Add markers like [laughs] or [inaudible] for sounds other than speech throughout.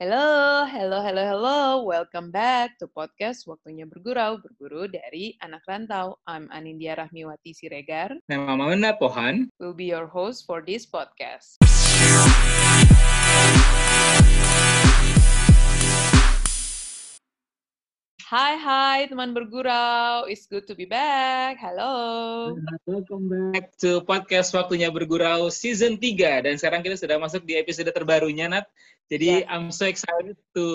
Hello, hello, hello, hello. Welcome back to podcast Waktunya Bergurau, berguru dari anak rantau. I'm Anindya Rahmiwati Siregar. Nama Mauna Pohan. Will be your host for this podcast. Hai, hai teman bergurau. It's good to be back. Halo. Welcome back to podcast Waktunya Bergurau season 3 dan sekarang kita sudah masuk di episode terbarunya Nat. Jadi yeah. I'm so excited to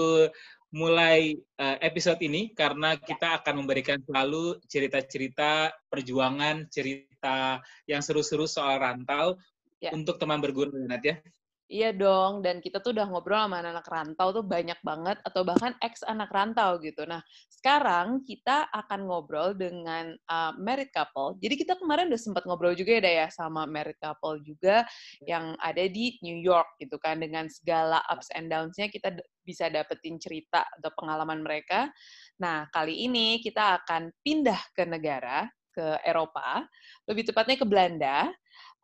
mulai uh, episode ini karena kita akan memberikan selalu cerita-cerita perjuangan, cerita yang seru-seru soal rantau yeah. untuk teman bergurau Nat ya. Iya dong, dan kita tuh udah ngobrol sama anak-anak rantau tuh banyak banget, atau bahkan ex anak rantau gitu. Nah, sekarang kita akan ngobrol dengan uh, married couple. Jadi kita kemarin udah sempat ngobrol juga ya, ya sama married couple juga yang ada di New York gitu kan, dengan segala ups and downs-nya kita bisa dapetin cerita atau pengalaman mereka. Nah, kali ini kita akan pindah ke negara, ke Eropa, lebih tepatnya ke Belanda,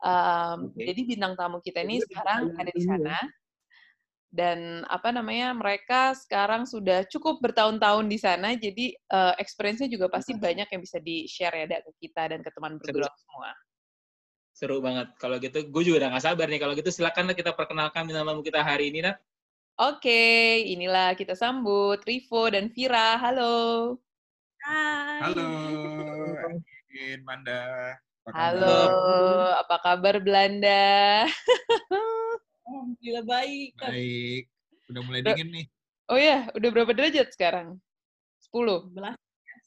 Um, okay. Jadi bintang tamu kita ini sekarang ada di sana dan apa namanya mereka sekarang sudah cukup bertahun-tahun di sana jadi uh, experience-nya juga pasti banyak yang bisa di share ya ke kita dan ke teman bergerak semua. Seru banget. Kalau gitu, gue juga udah gak sabar nih. Kalau gitu silakan kita perkenalkan bintang tamu kita hari ini, Nat. Oke, inilah kita sambut Rivo dan Vira. Halo. Hai. Halo. [laughs] Manda. Apa Halo, apa kabar Belanda? Alhamdulillah baik. Baik. Udah mulai dingin nih. Oh ya, udah berapa derajat sekarang? 10? Belas.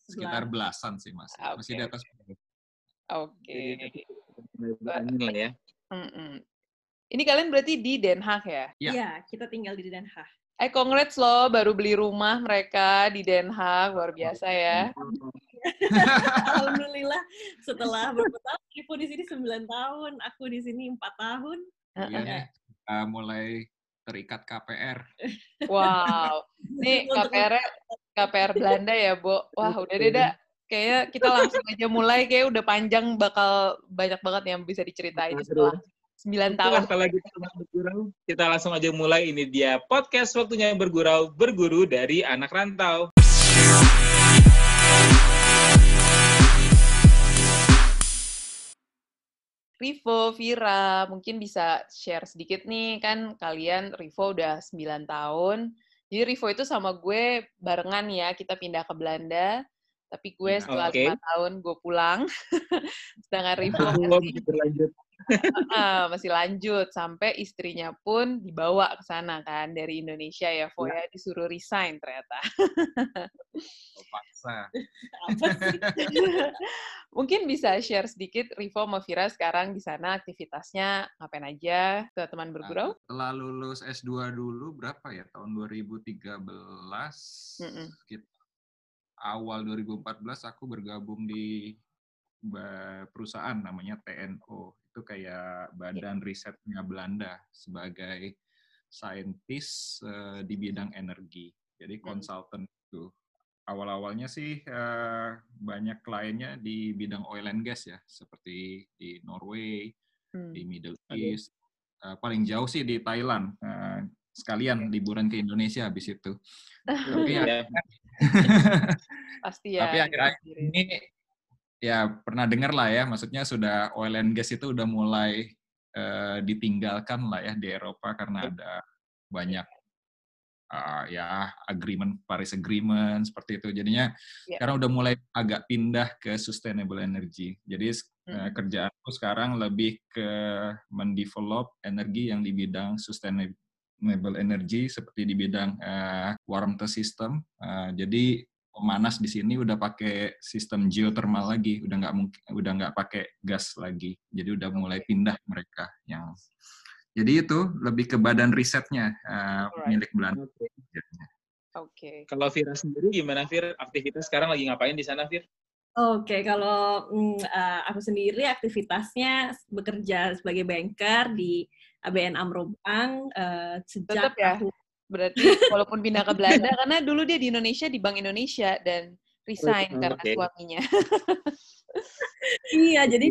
Sekitar belasan sih masih. Okay. Masih di atas 10. Oke. Okay. ya. Mm -mm. Ini kalian berarti di Den Haag ya? Iya, ya, kita tinggal di Den Haag. Eh, congrats loh, baru beli rumah mereka di Den Haag, luar biasa ya. [laughs] Alhamdulillah, setelah berapa tahun, Ibu di sini 9 tahun, aku di sini 4 tahun. Iya, uh, mulai terikat KPR. Wow, ini KPR KPR Belanda ya, Bu. Wah, udah deh, dah. Kayaknya kita langsung aja mulai, kayak udah panjang, bakal banyak banget yang bisa diceritain setelah 9 tahun. Kalau gitu bergurau, kita langsung aja mulai. Ini dia podcast waktunya bergurau, berguru dari anak rantau. Rivo, Vira, mungkin bisa share sedikit nih, kan kalian Rivo udah 9 tahun. Jadi Rivo itu sama gue barengan ya, kita pindah ke Belanda. Tapi gue setelah lima okay. tahun gue pulang. [laughs] Sedangkan Rivo masih, berlanjut uh, masih lanjut sampai istrinya pun dibawa ke sana kan dari Indonesia ya, Foya ya. disuruh resign ternyata. oh, paksa. [laughs] Mungkin bisa share sedikit Rivo sama Vira sekarang di sana aktivitasnya ngapain aja ke teman bergurau? Nah, setelah lulus S2 dulu berapa ya tahun 2013 mm -mm. awal 2014 aku bergabung di perusahaan namanya TNO itu kayak badan risetnya Belanda sebagai saintis uh, di bidang energi. Jadi hmm. konsultan itu. Awal-awalnya sih uh, banyak kliennya di bidang oil and gas ya, seperti di Norway, hmm. di Middle East. Uh, paling jauh sih di Thailand. Uh, sekalian liburan ke Indonesia habis itu. [laughs] Tapi ya, [laughs] pasti ya. Tapi akhir-akhir ini ya pernah dengar lah ya, maksudnya sudah oil and gas itu udah mulai uh, ditinggalkan lah ya di Eropa karena ada banyak uh, ya agreement Paris Agreement seperti itu. Jadinya yeah. sekarang udah mulai agak pindah ke sustainable energy. Jadi uh, kerjaanku sekarang lebih ke mendevelop energi yang di bidang sustainable energy seperti di bidang uh, warmth system. Uh, jadi pemanas di sini udah pakai sistem geothermal lagi, udah nggak mungkin, udah nggak pakai gas lagi. Jadi udah mulai pindah mereka yang. Jadi itu lebih ke badan risetnya uh, milik Belanda. Oke. Okay. Kalau Vira sendiri gimana Vir? Aktivitas sekarang lagi ngapain di sana Vir? Oke, okay, kalau uh, aku sendiri aktivitasnya bekerja sebagai banker di ABN Amro Bank uh, sejak Tetap ya? aku Berarti walaupun pindah ke Belanda [laughs] karena dulu dia di Indonesia di Bank Indonesia dan resign oh, karena suaminya. [laughs] iya, jadi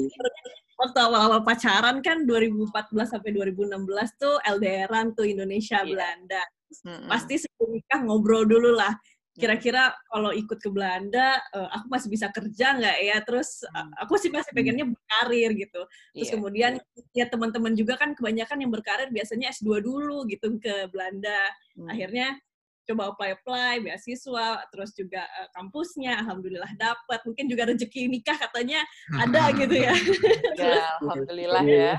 waktu awal-awal pacaran kan 2014 sampai 2016 tuh LDRan tuh Indonesia yeah. Belanda. Mm-mm. pasti sebelum nikah ngobrol dulu lah. Kira-kira kalau ikut ke Belanda, eh, aku masih bisa kerja nggak ya? Terus Hmm. eh, aku sih masih pengennya berkarir gitu. Terus Iya. kemudian ya teman-teman juga kan kebanyakan yang berkarir biasanya S2 dulu gitu ke Belanda. Hmm. Akhirnya coba apply-apply beasiswa, terus juga eh, kampusnya alhamdulillah dapat. Mungkin juga rezeki nikah katanya ada [laughs] gitu ya. Ya, alhamdulillah ya.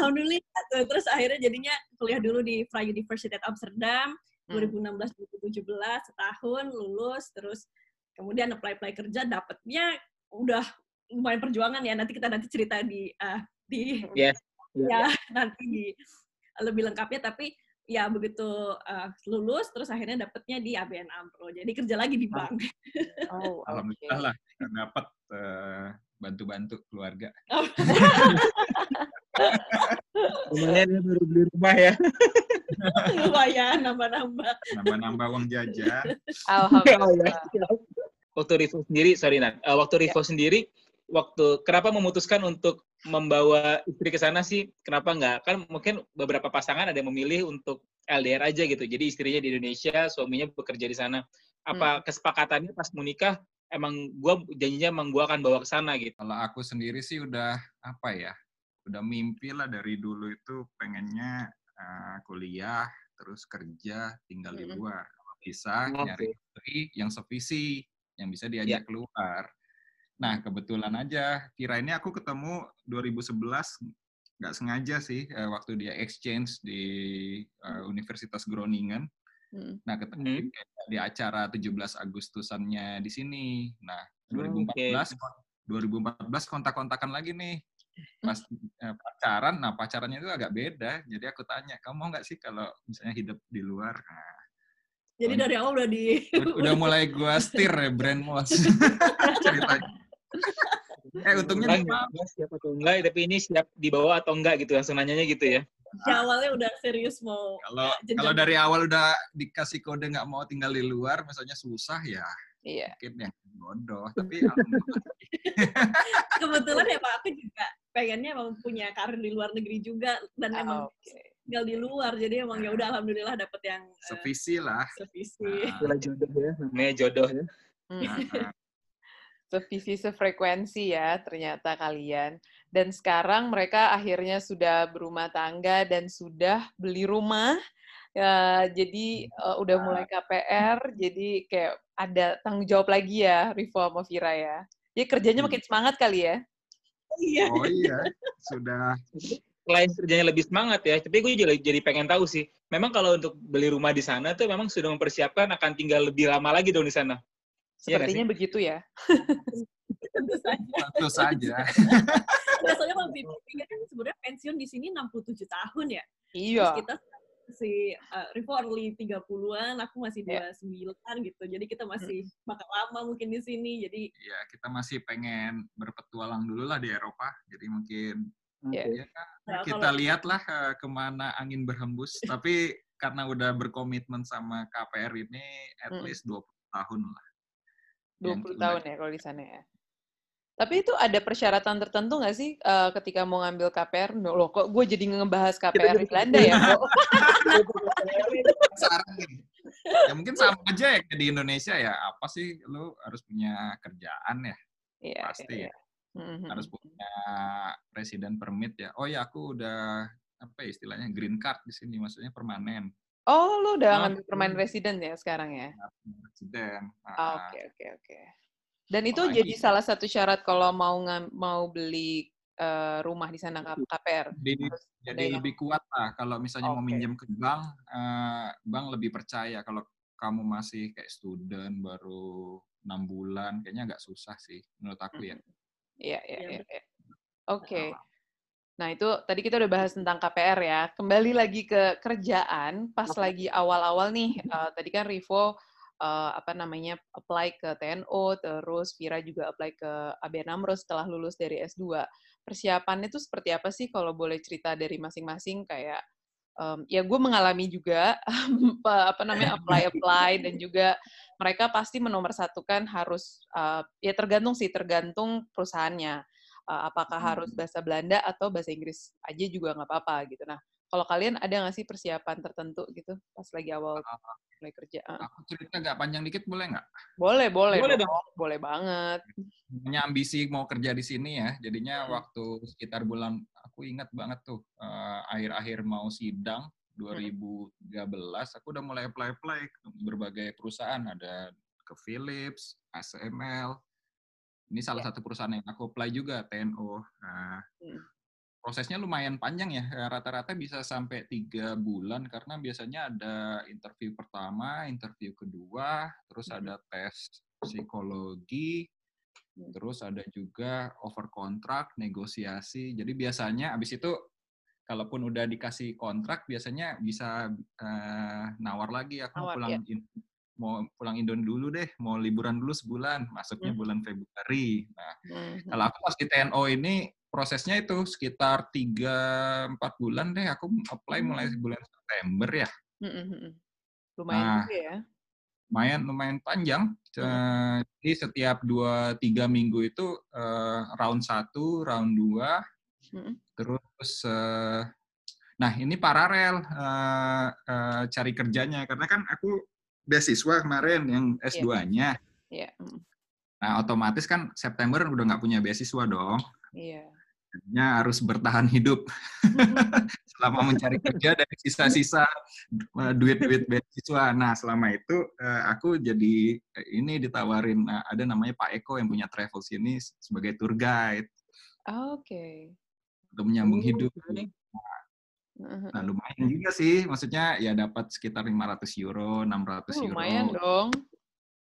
alhamdulillah. Terus akhirnya jadinya kuliah dulu di Vrije Universiteit Amsterdam Hmm. 2016-2017 setahun lulus terus kemudian apply apply kerja dapetnya udah lumayan perjuangan ya nanti kita nanti cerita di ah, di Yes. ya nanti di lebih lengkapnya tapi ya begitu ah, lulus terus akhirnya dapetnya di ABN AMRO jadi kerja lagi di bank Oh. [laughs] Alhamdulillah lah dapat eh, bantu-bantu keluarga. [laughs] Lumayan ya baru beli rumah ya. [laughs] lumayan nambah-nambah Nambah-nambah uang jajan. Alhamdulillah. [laughs] Waktu Rivo sendiri, sorry Nat, Eh, waktu Rivo sendiri, waktu kenapa memutuskan untuk membawa istri ke sana sih? Kenapa nggak? Kan mungkin beberapa pasangan ada yang memilih untuk LDR aja gitu. Jadi istrinya di Indonesia, suaminya bekerja di sana. Apa kesepakatannya pas mau nikah, emang gua janjinya emang gua akan bawa ke sana gitu. Kalau aku sendiri sih udah apa ya, udah mimpi lah dari dulu itu pengennya eh, kuliah, terus kerja, tinggal di luar. Kalau bisa nyari istri yang sevisi, yang bisa diajak keluar. Nah kebetulan aja, kira ini aku ketemu 2011 nggak sengaja sih eh, waktu dia exchange di eh, Universitas Groningen. Hmm. Nah, ketemu Hmm. di, acara 17 Agustusannya di sini. Nah, Oke. 2014 2014 kontak-kontakan lagi nih. Pas eh, pacaran, nah pacarannya itu agak beda. Jadi aku tanya, kamu mau nggak sih kalau misalnya hidup di luar? Nah, jadi dari awal udah di ud- udah mulai gua setir ya brand wash [laughs] ceritanya. Eh untungnya Orang dia nggak siap atau enggak, tapi ini siap dibawa atau enggak gitu, langsung nanyanya gitu ya. di awalnya udah serius mau kalau kalau dari awal udah dikasih kode nggak mau tinggal di luar, misalnya susah ya Iya. mungkin yang bodoh. Tapi [laughs] alhamdulillah kebetulan ya Pak aku juga pengennya emang punya karir di luar negeri juga dan Ah, emang Oke. tinggal di luar jadi emang ya udah alhamdulillah dapet yang eh, sevisi lah. sevisi Nah, Itulah jodoh ya, namanya jodoh ya. Hmm. nah, nah. Sevisi sefrekuensi ya ternyata kalian. Dan sekarang mereka akhirnya sudah berumah tangga dan sudah beli rumah. Ya, jadi eh, udah mulai KPR, jadi kayak ada tanggung jawab lagi ya Rivo sama Vira ya. Jadi kerjanya Hmm. makin semangat kali ya. Iya Oh iya, sudah Selain kerjanya lebih semangat ya, tapi gue juga jadi pengen tahu sih. Memang kalau untuk beli rumah di sana tuh memang sudah mempersiapkan akan tinggal lebih lama lagi dong di sana. Iya Sepertinya begitu ya. tentu saja tentu saja. Nah, soalnya kalau dipikir kan sebenarnya pensiun di sini 67 tahun ya Iya. terus kita si uh, Rivo early 30-an aku masih Iya. 29 gitu jadi kita masih bakal lama mungkin di sini jadi Ya kita masih pengen berpetualang dulu lah di Eropa. Jadi mungkin Iya. ya Nah, kita kalau- lihatlah eh, ke mana angin berhembus. [laughs] Tapi karena udah berkomitmen sama KPR ini, at Mm. least 20 tahun lah. 20 Yang tahun ya kalau di sana ya. Tapi itu ada persyaratan tertentu nggak sih eh, ketika mau ngambil KPR? Loh, kok gue jadi ngebahas KPR [laughs] di Belanda ya? Ya mungkin sama aja ya di Indonesia ya. Apa sih lu harus punya kerjaan ya? Iya, Pasti iya, ya. iya. Mhm. Harus punya resident permit ya. Oh ya aku udah apa ya istilahnya green card di sini maksudnya permanen Oh, lu udah Oh, ngambil permain resident ya sekarang ya? residen. Ah, Ah, Oke, oke, oke. Dan itu Apalagi- jadi salah satu syarat kalau mau mau beli eh, rumah di sana KPR. Jadi Harus jadi yang- lebih kuat lah kalau misalnya mau Oke. minjem ke bank, eh, bank lebih percaya kalau kamu masih kayak student baru enam bulan, kayaknya agak susah sih menurut aku ya. Iya, iya, Iya, iya. iya. Oke. Nah, itu tadi kita udah bahas tentang KPR ya. Kembali lagi ke kerjaan, pas lagi awal-awal nih, eh, tadi kan Rivo eh, apa namanya apply ke TNO, terus Vira juga apply ke ABN AMRO setelah lulus dari S2. Persiapannya itu seperti apa sih kalau boleh cerita dari masing-masing kayak em, ya gue mengalami juga [laughs] apa namanya apply apply dan juga mereka pasti menomorsatukan harus eh, ya tergantung sih tergantung perusahaannya Eh, apakah harus bahasa Belanda atau bahasa Inggris aja juga nggak apa-apa gitu. Nah, Kalau kalian ada nggak sih persiapan tertentu gitu pas lagi awal Ah, mulai kerja? Aku cerita nggak panjang dikit boleh nggak? boleh, boleh, Boleh dong. Boleh banget. Punya ambisi mau kerja di sini ya. Jadinya Hmm. waktu sekitar bulan, aku ingat banget tuh, eh, akhir-akhir mau sidang Hmm. 2013, aku udah mulai apply-apply ke berbagai perusahaan. Ada ke Philips, ASML. Ini salah Ya. satu perusahaan yang aku apply juga, TNO. Nah, Hmm. Prosesnya lumayan panjang ya. Eh, Rata-rata bisa sampai tiga bulan karena biasanya ada interview pertama, interview kedua, terus ada tes psikologi, terus ada juga over kontrak, negosiasi. Jadi biasanya abis itu kalaupun udah dikasih kontrak biasanya bisa eh, nawar lagi aku Nawar, pulang ya. Mau pulang Indo dulu deh, mau liburan dulu sebulan, masuknya Mhm. bulan Februari. Nah, Mhm. kalau aku pas di TNO ini prosesnya itu sekitar 3-4 bulan deh. Aku apply mulai Hmm. bulan September ya. Mhm, mhm. Lumayan Nah, juga ya. lumayan lumayan panjang. Eh, Jadi setiap 2-3 minggu itu eh, round 1, round 2, Mhm. terus eh, nah ini paralel eh, eh, cari kerjanya karena kan aku beasiswa kemarin yang S2-nya. Iya. mhm. Nah, otomatis kan September udah nggak punya beasiswa dong. Iya. Jadinya harus bertahan hidup [laughs] selama mencari kerja dari sisa-sisa eh, duit-duit beasiswa. Nah, selama itu eh, aku jadi eh, ini ditawarin ada namanya Pak Eko yang punya travel sini sebagai tour guide Oke. untuk menyambung Oh, hidup. Nah, lumayan juga sih. Maksudnya ya dapat sekitar 500 euro, 600 Oh, euro. lumayan dong.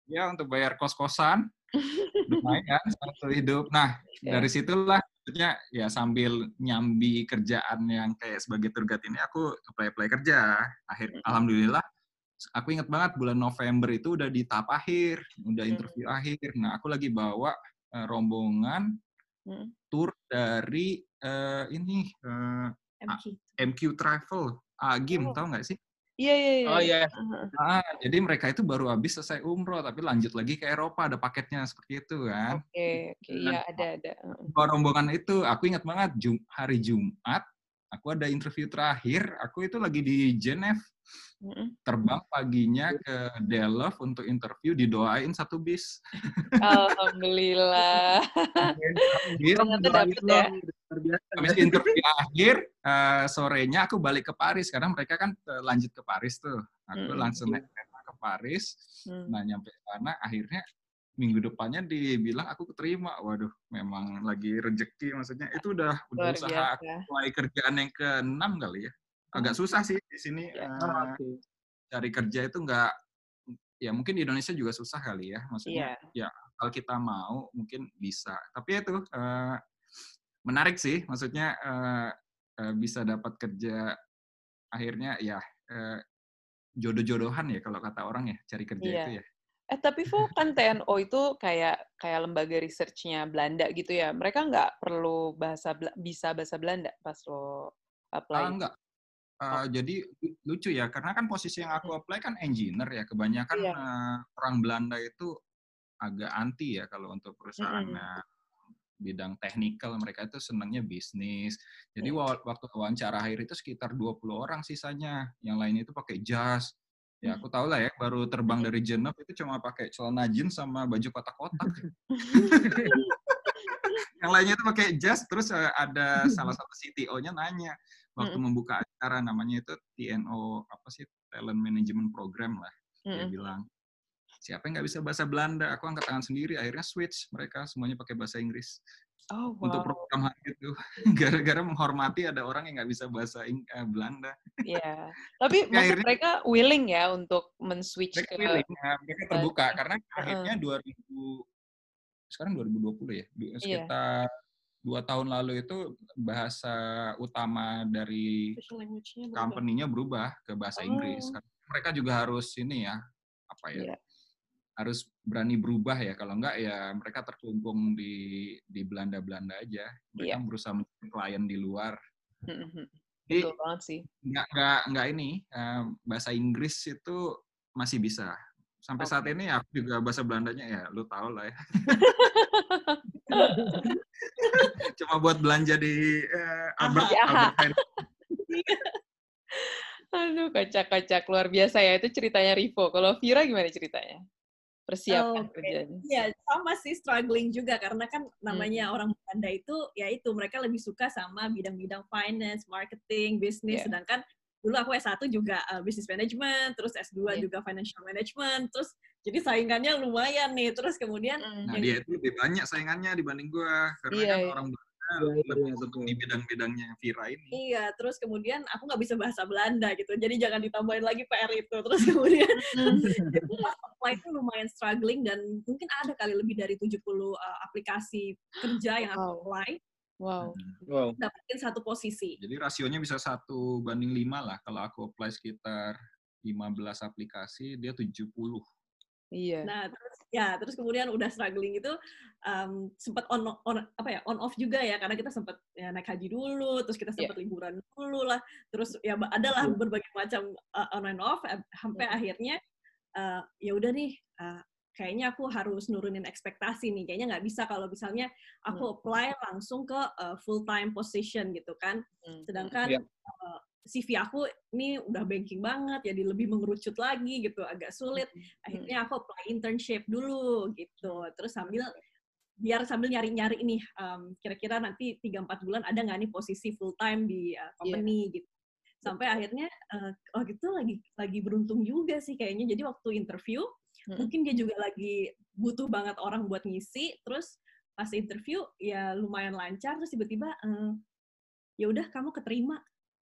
Ya, untuk bayar kos-kosan. [laughs] lumayan satu hidup. Nah, Ya. dari situlah maksudnya ya sambil nyambi kerjaan yang kayak sebagai guide ini aku apply-apply kerja. Akhir Mm. alhamdulillah aku ingat banget bulan November itu udah di tahap akhir, udah Mm. interview akhir. Nah, aku lagi bawa eh, rombongan Mhm. tour dari eh, ini eh, MQ. MQ Travel, Agim, Oh. tahu nggak sih? Iya, iya, iya. Oh iya. Heeh. Ah, jadi mereka itu baru habis selesai umroh, tapi lanjut lagi ke Eropa, ada paketnya seperti itu kan. Oke, oke. Iya, ada, ada. Bawa rombongan itu, aku ingat banget Jum hari Jumat, aku ada interview terakhir, aku itu lagi di Geneva, Mhm. Terbang paginya ke Delft untuk interview, didoain satu bis. Alhamdulillah. [laughs] Ternyata ya. Habis [laughs] interview akhir, eh, sorenya aku balik ke Paris, karena mereka kan eh, lanjut ke Paris tuh. Aku Mm-mm. langsung naik kereta ke Paris, Hmm. nah nyampe sana akhirnya minggu depannya dibilang aku keterima. Waduh, memang lagi rezeki maksudnya. Itu udah udah usaha aku mulai kerjaan yang ke-6 kali ya. Agak susah sih di sini Ya. eh, Oh, oke. cari kerja itu nggak ya mungkin di Indonesia juga susah kali ya. Maksudnya Iya. ya kalau kita mau mungkin bisa. Tapi itu eh, menarik sih. Maksudnya eh, eh, bisa dapat kerja akhirnya ya eh, jodoh-jodohan ya kalau kata orang ya cari kerja Iya. itu ya. Eh tapi Vo, kan TNO itu kayak kayak lembaga research-nya Belanda gitu ya. Mereka nggak perlu bahasa bisa bahasa Belanda pas lo apply. Ah, enggak. Uh, Jadi lu- lucu ya, karena kan posisi yang aku apply kan engineer ya. Kebanyakan Iya. uh, orang Belanda itu agak anti ya kalau untuk perusahaan Mm-mm. uh, bidang teknikal. Mereka itu senangnya bisnis. Jadi wa- waktu wawancara akhir itu sekitar 20 orang sisanya. Yang lain itu pakai jas. Ya aku tahu lah ya, baru terbang dari Geneva itu cuma pakai celana jeans sama baju kotak-kotak. [laughs] yang lainnya itu pakai jas terus uh, ada [laughs] salah satu CTO-nya nanya waktu Mm-mm. membuka acara namanya itu TNO apa sih Talent Management Program lah dia Mm-mm. bilang siapa yang nggak bisa bahasa Belanda aku angkat tangan sendiri akhirnya switch mereka semuanya pakai bahasa Inggris Oh untuk wow. program hari itu [laughs] gara-gara menghormati ada orang yang nggak bisa bahasa Ing- eh, Belanda Iya. [laughs] Tapi Tapi maksud akhirnya- mereka willing ya untuk men-switch mereka ke willing, eh, mereka terbuka karena akhirnya 2000 sekarang 2020 ya Iya. Dua tahun lalu itu bahasa utama dari company-nya berubah ke bahasa Oh. Inggris. Mereka juga harus ini ya, apa ya, Iya. harus berani berubah ya. Kalau enggak ya mereka terkungkung di di Belanda-Belanda aja. Mereka Iya. berusaha mencari klien di luar. Mm-mm. Jadi Betul banget sih. enggak enggak enggak ini eh, bahasa Inggris itu masih bisa. Sampai saat Oke. ini aku juga bahasa Belandanya ya, lu tau lah ya. [laughs] [laughs] Cuma buat belanja di eh, Albert, Ya. Albert. [laughs] Aduh, kocak-kocak luar biasa ya itu ceritanya Rivo. Kalau Vira gimana ceritanya? Persiapan Oh, oke. kerjanya. Iya, sama sih struggling juga karena kan Hmm. namanya orang Belanda itu ya itu mereka lebih suka sama bidang-bidang finance, marketing, bisnis Iya. sedangkan dulu aku S1 juga uh, business management, terus S2 Iya. juga financial management, terus jadi saingannya lumayan nih. Terus kemudian Mm. Nah, yang dia itu lebih banyak saingannya dibanding gua karena Iya, kan iya. orang Belanda Iya, lebih iya, betul. di bidang-bidangnya Vira ini. Iya, terus kemudian aku nggak bisa bahasa Belanda gitu, jadi jangan ditambahin lagi PR itu. Terus kemudian [laughs] pas apply itu lumayan struggling dan mungkin ada kali lebih dari 70 uh, aplikasi kerja yang aku apply, Wow. Wow. dapetin satu posisi. Jadi rasionya bisa satu banding lima lah. Kalau aku apply sekitar 15 aplikasi, dia 70. Iya. Nah, terus ya, terus kemudian udah struggling itu um, sempat on, on apa ya on off juga ya karena kita sempat ya, naik haji dulu, terus kita sempat liburan dulu lah, terus ya adalah berbagai macam uh, on and off eh, sampai Mhm. akhirnya uh, ya udah nih uh, kayaknya aku harus nurunin ekspektasi nih, kayaknya nggak bisa kalau misalnya aku apply langsung ke uh, full time position gitu kan, Mm. sedangkan Iya. uh, CV aku ini udah banking banget, jadi lebih mengerucut lagi gitu, agak sulit. Akhirnya aku apply internship dulu gitu. Terus sambil biar sambil nyari-nyari nih um, kira-kira nanti 3-4 bulan ada nggak nih posisi full time di uh, company gitu. Sampai akhirnya uh, waktu itu lagi lagi beruntung juga sih kayaknya. Jadi waktu interview Mm. mungkin dia juga lagi butuh banget orang buat ngisi terus pas interview ya lumayan lancar terus tiba-tiba uh, ya udah kamu keterima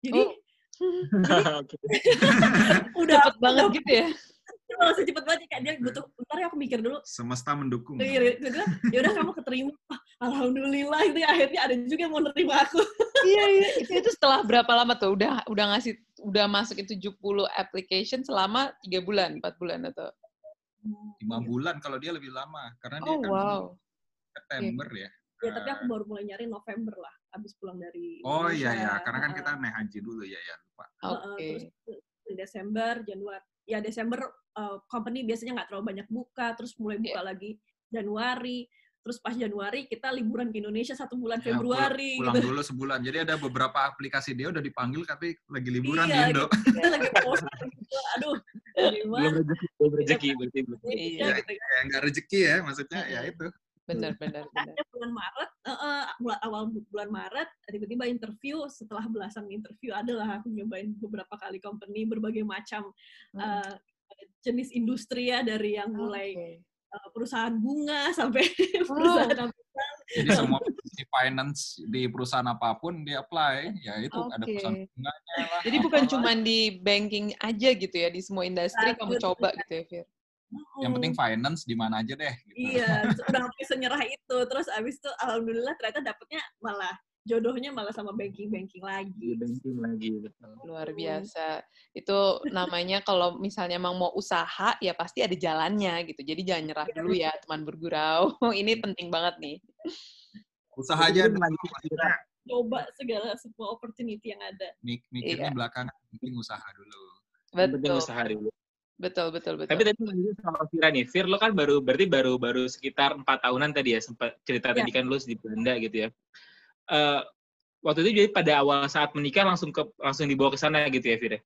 jadi Oh. [laughs] [laughs] Oke. [laughs] udah Cepet banget gitu ya. langsung cepet banget kayak dia butuh bentar ya aku mikir dulu Semesta mendukung. Iya, ya udah kamu keterima. Ah, Alhamdulillah itu ya, akhirnya ada juga yang mau nerima aku. iya, iya. Itu, itu setelah berapa lama tuh? Udah udah ngasih udah masukin 70 application selama tiga bulan, empat bulan atau? Lima bulan kalau dia lebih lama. Karena dia Oh, kan wow. September ya. Ya tapi aku baru mulai nyari November lah, habis pulang dari Oh iya ya, karena kan kita naik haji dulu ya ya lupa. Oke. terus di Desember, Januari. Ya Desember uh, company biasanya nggak terlalu banyak buka, terus mulai buka Iya. lagi Januari. Terus pas Januari kita liburan ke Indonesia satu bulan Ya, Februari pulang, pulang gitu. dulu sebulan. Jadi ada beberapa aplikasi dia udah dipanggil tapi lagi liburan Iya, di Indo. Kita lagi post gitu. Aduh, Belum rezeki, belum rezeki berarti. Iya. gitu kan. Ya nggak rezeki ya, maksudnya ya itu. Benar, benar, benar. bulan Maret, eh, bulan awal bu- bulan Maret, tiba-tiba interview, setelah belasan interview adalah aku nyobain beberapa kali company, berbagai macam eh, jenis industri ya, dari yang mulai Oke. Eh, perusahaan bunga [laughs] sampai Wow. perusahaan apa. Jadi semua posisi finance di perusahaan apa pun dia apply, ya itu ada Oke. perusahaan bunganya lah. Jadi bukan cuma di banking aja gitu ya, di semua industri Nah, kamu betul. coba gitu ya, Fir? yang penting finance di mana aja deh. Gitu. Iya, [laughs] udah sampai senyerah itu. Terus abis itu alhamdulillah ternyata dapetnya malah jodohnya malah sama banking-banking Di lagi. banking lagi, betul. Luar biasa. Itu namanya kalau misalnya emang mau usaha, ya pasti ada jalannya gitu. Jadi jangan nyerah Iya, dulu ya, teman bergurau. [laughs] Ini penting banget nih. Usaha aja Coba segala semua opportunity yang ada. mik- mikirnya Iya. belakangan, penting usaha dulu. penting Betul, usaha dulu. betul, betul, betul. Tapi tadi lanjut sama Vira nih. Fir, lo kan baru berarti baru baru sekitar empat tahunan tadi ya sempat cerita Ya. tadi kan lo di Belanda gitu ya. Eh, waktu itu jadi pada awal saat menikah langsung ke langsung dibawa ke sana gitu ya Fir. ya?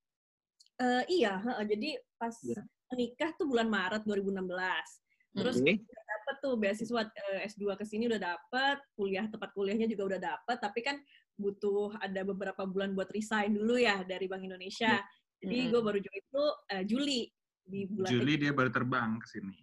Eh, iya, heeh. jadi pas Iya. menikah tuh bulan Maret 2016. Terus Oke. dapat tuh beasiswa eh, S2 ke sini udah dapat, kuliah tempat kuliahnya juga udah dapat, tapi kan butuh ada beberapa bulan buat resign dulu ya dari Bank Indonesia. Jadi Mm-mm. gue baru join itu eh, Juli di bulan Juli dia baru terbang ke sini.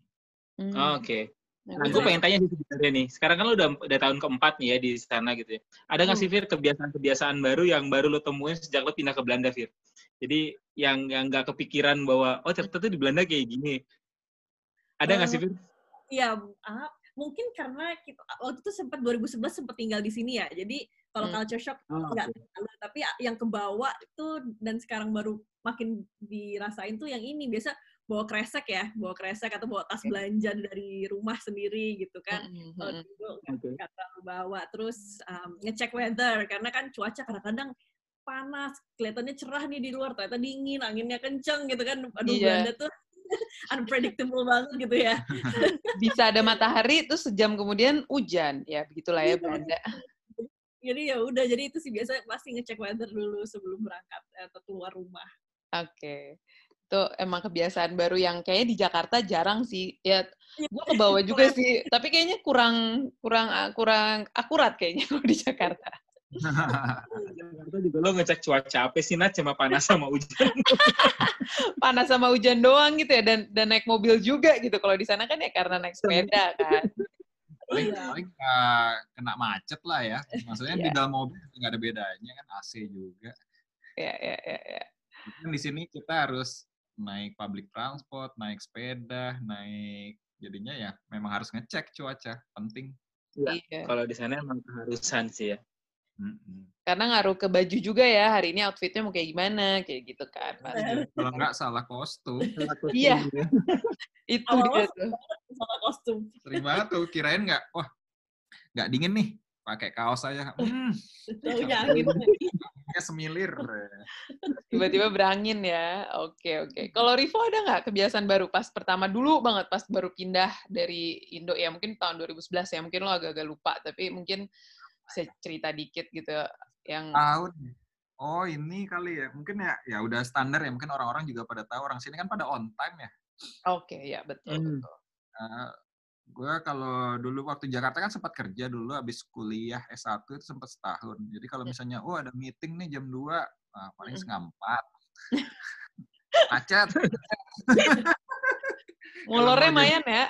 Hmm. Oh, Oke. Nah, Nah, gue pengen tanya sih sebenarnya nih. Sekarang kan lo udah, udah tahun keempat nih ya di sana gitu ya. Ada nggak sih Fir kebiasaan-kebiasaan baru yang baru lo temuin sejak lo pindah ke Belanda Fir? Jadi yang yang nggak kepikiran bahwa oh ternyata tuh di Belanda kayak gini. Ada nggak sih Fir? Iya, ah, mungkin karena kita waktu itu sempat 2011 sempat tinggal di sini ya. Jadi kalau Hmm. culture shock Oh, nggak terlalu, tapi yang kebawa itu dan sekarang baru makin dirasain tuh yang ini biasa bawa kresek ya, bawa kresek atau bawa tas belanja dari rumah sendiri gitu kan. Kalau dulu nggak terlalu bawa. Terus um, ngecek weather karena kan cuaca kadang-kadang panas, kelihatannya cerah nih di luar, ternyata dingin, anginnya kenceng gitu kan. Aduh, Iya. Belanda tuh [laughs] unpredictable banget gitu ya. [laughs] Bisa ada matahari, terus sejam kemudian hujan. Ya, begitulah ya Iya, Belanda. jadi ya udah jadi itu sih biasa pasti ngecek weather dulu sebelum berangkat atau keluar rumah Oke. Itu emang kebiasaan baru yang kayaknya di Jakarta jarang sih. Ya, gue ke bawah juga sih. Tapi kayaknya kurang kurang kurang akurat kayaknya [laughs] kalau di Jakarta. [laughs] Jakarta juga lo ngecek cuaca apa sih, Nat? Cuma panas sama hujan. [laughs] Panas sama hujan doang gitu ya, dan dan naik mobil juga gitu. Kalau di sana kan ya karena naik sepeda kan. paling Iya. paling uh, kena macet lah ya. Maksudnya di Iya. dalam mobil nggak ada bedanya kan AC juga. Ya, ya, ya, ya. Kan di sini kita harus naik public transport, naik sepeda, naik jadinya ya memang harus ngecek cuaca penting. Iya. Kalau di sana emang keharusan sih ya. Mm-mm. Karena ngaruh ke baju juga ya. Hari ini outfitnya mau kayak gimana, kayak gitu kan. pasti. Kalau nggak salah kostum, Iya. [laughs] Itu dia tuh. sama kostum sering banget tuh kirain nggak, wah nggak dingin nih, pakai kaos aja. Hmm, taunya angin kayak semilir. Tiba-tiba berangin ya. Oke, oke. Kalau Rivo ada nggak kebiasaan baru pas pertama dulu banget pas baru pindah dari Indo ya mungkin tahun 2011 ya mungkin lo agak-agak lupa tapi mungkin bisa cerita dikit gitu yang Tahun. Oh ini kali ya, mungkin ya ya udah standar ya, mungkin orang-orang juga pada tahu orang sini kan pada on time ya. oke ya betul Hmm. betul. Gue kalau dulu waktu Jakarta kan sempat kerja dulu habis kuliah S1 itu sempat setahun. Jadi kalau misalnya oh ada meeting nih jam 2, nah, paling setengah empat. [laughs] Macet. [laughs] Ngulurnya lumayan ya.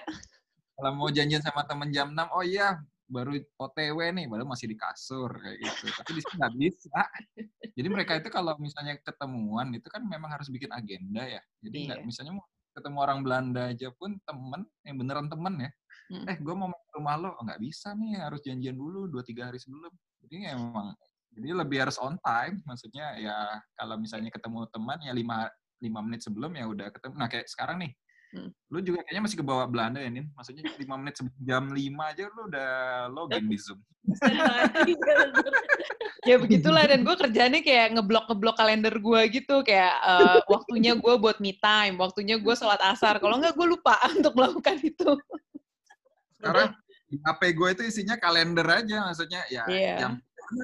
Kalau mau janjian sama temen jam 6, oh iya baru OTW nih, baru masih di kasur kayak gitu. Tapi di sini nggak bisa. Jadi mereka itu kalau misalnya ketemuan itu kan memang harus bikin agenda ya. Jadi nggak Iya. misalnya mau ketemu orang Belanda aja pun temen, yang beneran temen ya. Mm. Eh, gue mau main ke rumah lo, oh, nggak bisa nih, harus janjian dulu dua tiga hari sebelum. Jadi ya memang, jadi lebih harus on time. Maksudnya ya kalau misalnya ketemu teman ya lima lima menit sebelum ya udah ketemu. Nah kayak sekarang nih, Hmm. lu juga kayaknya masih ke bawah Belanda ya, Nin? Maksudnya lima menit sebelum jam lima aja lu udah login di Zoom. [laughs] Ya begitulah dan gue kerjanya kayak ngeblok ngeblok kalender gue gitu kayak eh, waktunya gue buat me time, waktunya gue sholat asar. Kalau nggak gue lupa [laughs] untuk melakukan itu. Sekarang di HP gue itu isinya kalender aja, maksudnya ya Iya. jam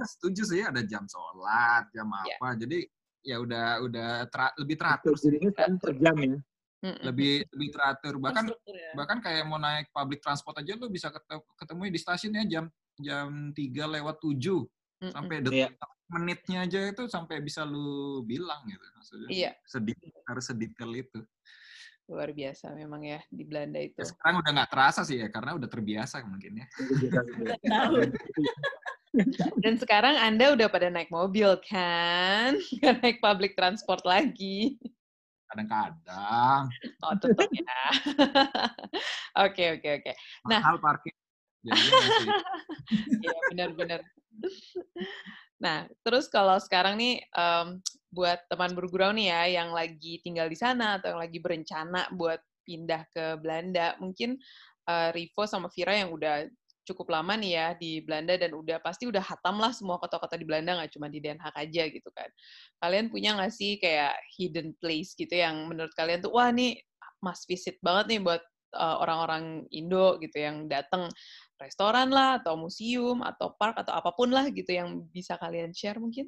setuju sih ada jam sholat, jam Iya. apa. Jadi ya udah udah tera- lebih teratur sih. Jadinya sekarang per jam ya. Lebih lebih teratur bahkan ya. bahkan kayak mau naik public transport aja lu bisa ketemu, ketemu di stasiun ya jam jam 3 lewat 7 Mm-mm. sampai Iya. detik menitnya aja itu sampai bisa lu bilang gitu maksudnya Iya, sedih harus sedetail itu luar biasa memang ya di Belanda itu. ya, sekarang udah nggak terasa sih ya karena udah terbiasa mungkin ya [laughs] tahu Dan sekarang Anda udah pada naik mobil kan? [laughs] Nggak naik public transport lagi. kadang-kadang Oh, tetap ya. [laughs] Oke, oke, oke. Nah. mahal parkir jadi masih Iya, benar-benar. Nah, terus kalau sekarang nih, em, buat teman bergurau nih ya, yang lagi tinggal di sana atau yang lagi berencana buat pindah ke Belanda, mungkin eh, Rivo sama Vira yang udah cukup lama nih ya di Belanda dan udah pasti udah hatam lah semua kota-kota di Belanda, nggak cuma di Den Haag aja gitu kan. Kalian punya nggak sih kayak hidden place gitu yang menurut kalian tuh, wah nih must visit banget nih buat eh, orang-orang Indo gitu yang datang restoran lah atau museum atau park atau apa pun lah gitu yang bisa kalian share mungkin.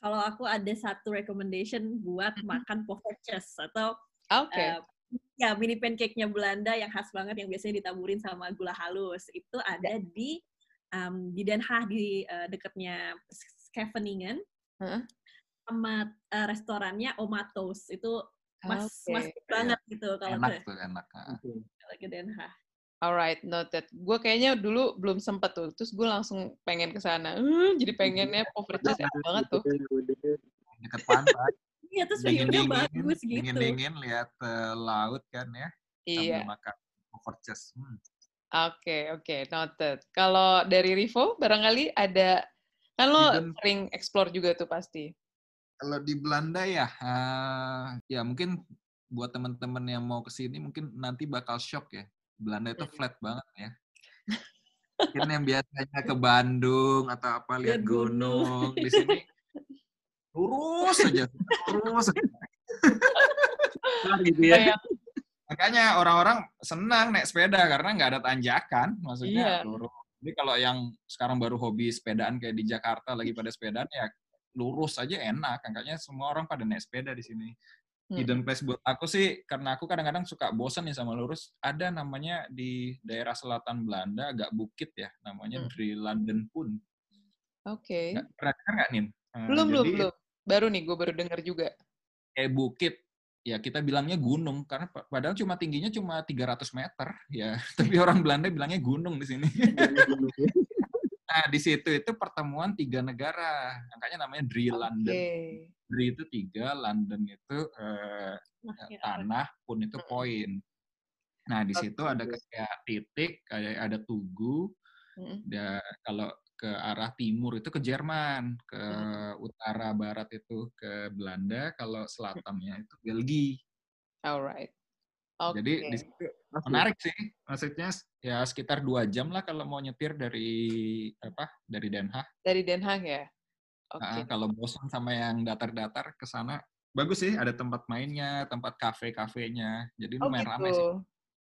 kalau aku ada satu recommendation buat Mhm. makan poffertjes atau Oke. eh, ya mini pancake-nya Belanda yang khas banget yang biasanya ditaburin sama gula halus itu ada di um, di Den Haag di eh, dekatnya Scheveningen Heeh. sama eh, restorannya Omatos itu mas Oke. mas banget gitu kalau enak ke, tuh enak kalau ke Den Haag. Alright, noted. Gue kayaknya dulu belum sempet tuh, terus gue langsung pengen ke sana. Hmm, jadi pengennya [laughs] enak banget tuh. deket pantai Iya terus dingin view-nya dingin bagus gitu. dingin dingin lihat eh, laut kan ya Iya. sambil makan purchase hmm. Oke, oke, noted. Kalau dari Rivo, barangkali ada, kan lo Hidden- sering explore juga tuh pasti. Kalau di Belanda ya, eh, ya mungkin buat teman-teman yang mau ke sini mungkin nanti bakal shock ya. Belanda itu Hmm. flat banget ya. Mungkin yang biasanya ke Bandung atau apa lihat Lihat gunung. di sini lurus aja, lurus. aja. gitu ya. Makanya orang-orang senang naik sepeda karena nggak ada tanjakan, maksudnya Iya. lurus Jadi kalau yang sekarang baru hobi sepedaan kayak di Jakarta lagi pada sepedaan ya lurus aja enak. Angkanya semua orang pada naik sepeda di sini. Hidden place buat aku sih karena aku kadang-kadang suka bosan nih sama lurus. Ada namanya di daerah selatan Belanda agak bukit ya, namanya Hmm. Drie Landen Pun. Oke. Nggak- Pernah dengar nggak Nin? Eh, Belum, belum, jadi belum. Baru nih, gue baru denger juga. kayak bukit ya kita bilangnya gunung karena pa- padahal cuma tingginya cuma 300 meter ya [laughs] tapi orang Belanda bilangnya gunung di sini [laughs] nah di situ itu pertemuan tiga negara makanya namanya Drie. Landen Drie itu tiga London itu eh, ya, tanah pun itu poin nah di situ ada kayak titik kayak ada tugu. Ya, kalau ke arah timur itu ke Jerman, ke Hmm. utara barat itu ke Belanda, kalau selatannya itu Belgia. Alright. Oke. Jadi di situ menarik sih, maksudnya ya sekitar dua jam lah kalau mau nyetir dari apa dari Den Haag. Dari Den Haag ya? Oke. Nah, kalau bosan sama yang datar-datar ke sana, bagus sih ada tempat mainnya, tempat kafe-kafenya. Jadi Oh lumayan gitu. ramai sih.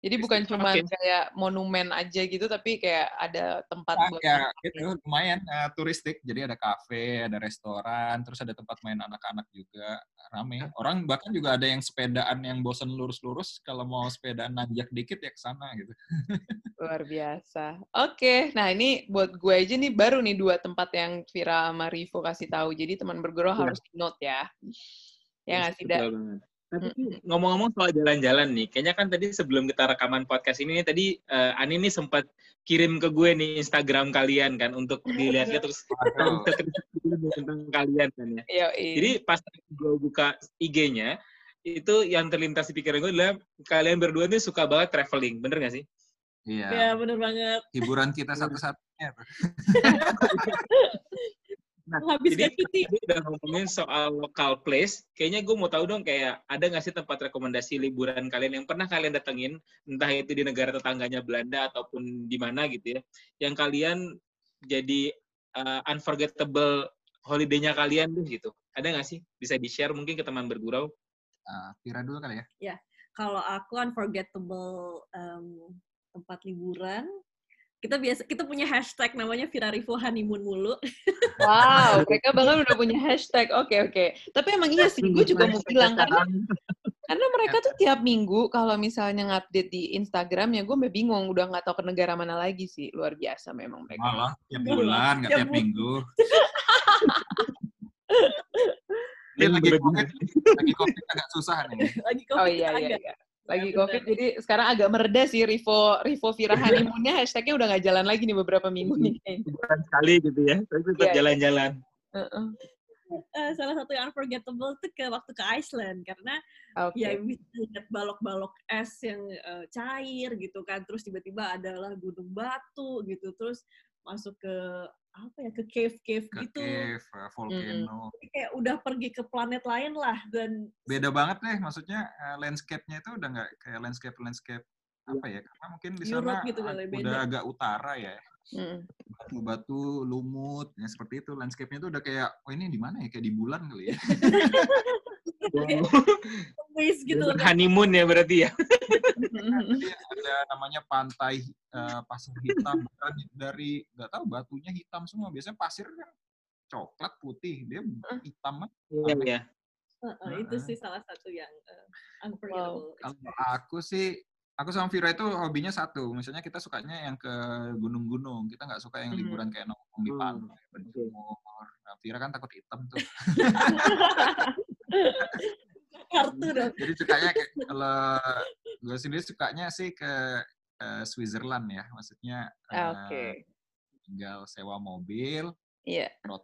Jadi bukan cuma kayak monumen aja gitu, tapi kayak ada tempat Ah, buat ya itu ya. lumayan eh, turistik. Jadi ada kafe, ada restoran, terus ada tempat main anak-anak juga rame. Orang bahkan juga ada yang sepedaan yang bosen lurus-lurus, kalau mau sepedaan nanjak dikit ya ke sana gitu. Luar biasa. Oke, nah ini buat gue aja nih baru nih dua tempat yang Vira sama Rivo kasih tahu. Jadi teman bergurau Iya. harus di note ya. Ya nggak sih. Tapi ngomong-ngomong soal jalan-jalan nih, kayaknya kan tadi sebelum kita rekaman podcast ini nih, tadi eh, Ani nih sempat kirim ke gue nih Instagram kalian kan untuk dilihat-lihat terus [laughs] [laughs] tentang kalian kan ya. Jadi pas gue buka IG-nya, itu yang terlintas di pikiran gue adalah kalian berdua nih suka banget traveling, bener gak sih? Iya. Ya, bener banget. Hiburan kita satu-satunya. [laughs] tuh. Nah, Menghabiskan jadi cuti. tadi udah ngomongin soal local place, kayaknya gue mau tahu dong kayak ada nggak sih tempat rekomendasi liburan kalian yang pernah kalian datengin, entah itu di negara tetangganya Belanda ataupun di mana gitu ya, yang kalian jadi uh, unforgettable holiday-nya kalian deh gitu. Ada nggak sih? Bisa di-share mungkin ke teman bergurau? Nah, Vira dulu kali ya. Kalau aku unforgettable em, tempat liburan, kita biasa kita punya hashtag namanya Virarivo Honeymoon mulu. Wow, [laughs] mereka bahkan udah punya hashtag. Oke, oke. Tapi emang iya sih, gue juga mau bilang karena karena mereka tuh tiap minggu kalau misalnya ngupdate di Instagram ya gue sampai bingung udah nggak tahu ke negara mana lagi sih. Luar biasa memang mereka. Malah tiap bulan, nggak tiap minggu. [laughs] Ini lagi COVID, lagi COVID agak susah nih. Lagi Oh COVID iya iya agak. iya. Lagi Ya, COVID jadi sekarang agak mereda sih Rivo Rivo Vira honeymoon-nya hashtagnya udah nggak jalan lagi nih beberapa minggu nih. kayaknya. Bukan sekali gitu ya, tapi tetap Iya, iya. jalan-jalan. Heeh. Eh, salah satu yang unforgettable tuh ke waktu ke Iceland karena Oke. ya bisa lihat balok-balok es yang eh, cair gitu kan terus tiba-tiba adalah gunung batu gitu terus masuk ke apa ya ke cave-cave Ke gitu cave, volcano. Jadi kayak udah pergi ke planet lain lah dan Beda banget deh, maksudnya eh, landscape-nya itu udah nggak kayak landscape-landscape apa ya, karena mungkin di sana gitu kali, beda. udah agak utara ya. Batu-batu, lumut, ya seperti itu. Landscape-nya itu udah kayak, oh ini di mana ya? Kayak di bulan kali ya. [laughs] waste [laughs] [laughs] gitu loh. honeymoon ya berarti ya. Ada namanya pantai eh, pasir hitam bukan dari nggak tahu batunya hitam semua. Biasanya pasir kan coklat putih dia hitam kan. Iya, iya. Heeh, itu sih salah satu yang unforgettable. kalau aku sih aku sama Vira itu hobinya satu. Misalnya kita sukanya yang ke gunung-gunung. Kita nggak suka yang Mhm. liburan kayak nongkrong di Hmm, pantai berjemur nah, Vira kan takut hitam tuh [laughs] [laughs] Kartu dong. jadi sukanya kayak [laughs] kalau gue sendiri sukanya sih ke eh, Switzerland ya maksudnya eh, Oke. tinggal sewa mobil Iya. road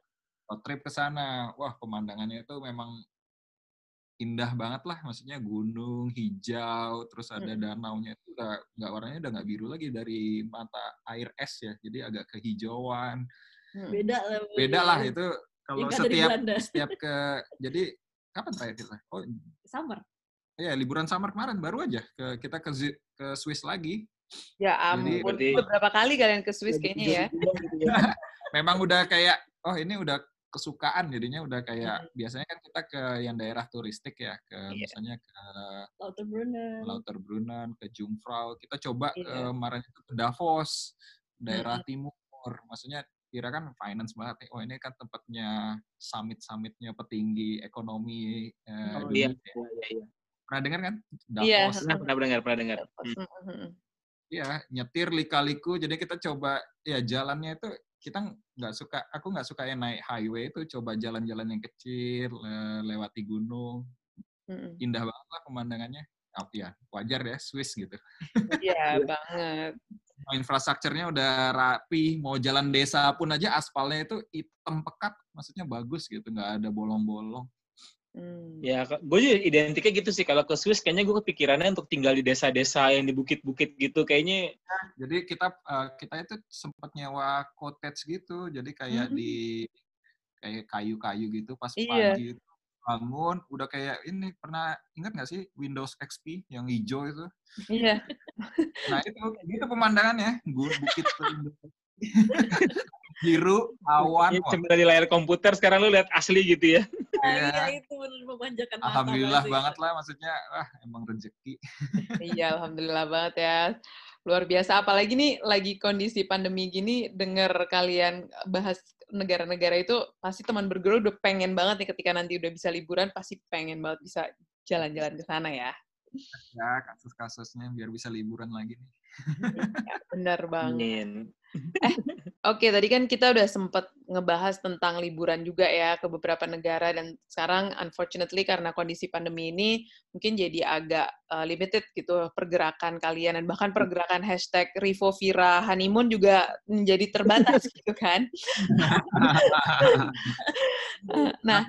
trip ke sana. Wah, pemandangannya itu memang indah banget lah. Maksudnya gunung hijau, terus ada Mm. danaunya itu udah nggak warnanya udah nggak biru lagi dari mata air es ya. Jadi agak kehijauan. Mm. Beda lah. Beda lah itu kalau setiap setiap ke jadi kapan terakhir kita? Oh Summer. iya liburan summer kemarin baru aja ke kita ke ke Swiss lagi. Ya Jadi- ampun, berarti- beberapa kali kalian ke Swiss kayaknya ya. [laughs] Memang udah kayak oh ini udah kesukaan jadinya udah kayak Mm. biasanya kan kita ke yang daerah turistik ya ke Iya. misalnya ke Lauterbrunnen. Lauterbrunnen, ke Jungfrau. Kita coba Iya. kemarin itu ke Davos, daerah Hmm. Timur. Maksudnya kira kan finance banget nih. Oh ini kan tempatnya summit-summitnya petinggi ekonomi eh, Oh dunia. iya, iya, iya, iya. Pernah dengar kan? Iya. Davos. Pernah, pernah dengar, pernah dengar. Hmm. Mhm. Iya, nyetir lika-liku. Jadi kita coba ya jalannya itu kita nggak suka. Aku nggak suka yang naik highway itu. Coba jalan-jalan yang kecil, le- lewati gunung. Mhm. Indah banget lah pemandangannya. Oh, ya, wajar ya, Swiss gitu. Iya [laughs] banget. Mau infrastrukturnya udah rapi, mau jalan desa pun aja aspalnya itu hitam pekat, maksudnya bagus gitu, nggak ada bolong-bolong. Hmm. Ya, gue juga identiknya gitu sih. Kalau ke Swiss, kayaknya gue kepikirannya untuk tinggal di desa-desa yang di bukit-bukit gitu. Kayaknya Jadi kita eh, kita itu sempat nyewa cottage gitu, jadi kayak Hmm. di kayak kayu-kayu gitu pas Iya. pagi itu bangun udah kayak ini pernah ingat nggak sih Windows XP yang hijau itu? Iya. Nah itu gitu pemandangannya, gu- bukit [laughs] biru, awan, ya, wah, cuma dari layar komputer, sekarang lu lihat asli gitu ya. Nah, Iya. iya itu benar memanjakan mata alhamdulillah banget lah maksudnya, wah emang rezeki. Iya, alhamdulillah banget ya. Luar biasa. Apalagi nih lagi kondisi pandemi gini, dengar kalian bahas negara-negara itu, pasti teman berguru udah pengen banget nih ketika nanti udah bisa liburan, pasti pengen banget bisa jalan-jalan ke sana ya. Ya kasus-kasusnya biar bisa liburan lagi nih. Ya, benar banget. Amin. [laughs] Oke, tadi kan kita udah sempet ngebahas tentang liburan juga ya ke beberapa negara dan sekarang unfortunately karena kondisi pandemi ini mungkin jadi agak uh, limited gitu pergerakan kalian dan bahkan pergerakan hashtag Rivo Vira honeymoon juga menjadi terbatas [laughs] gitu kan. [laughs] Nah,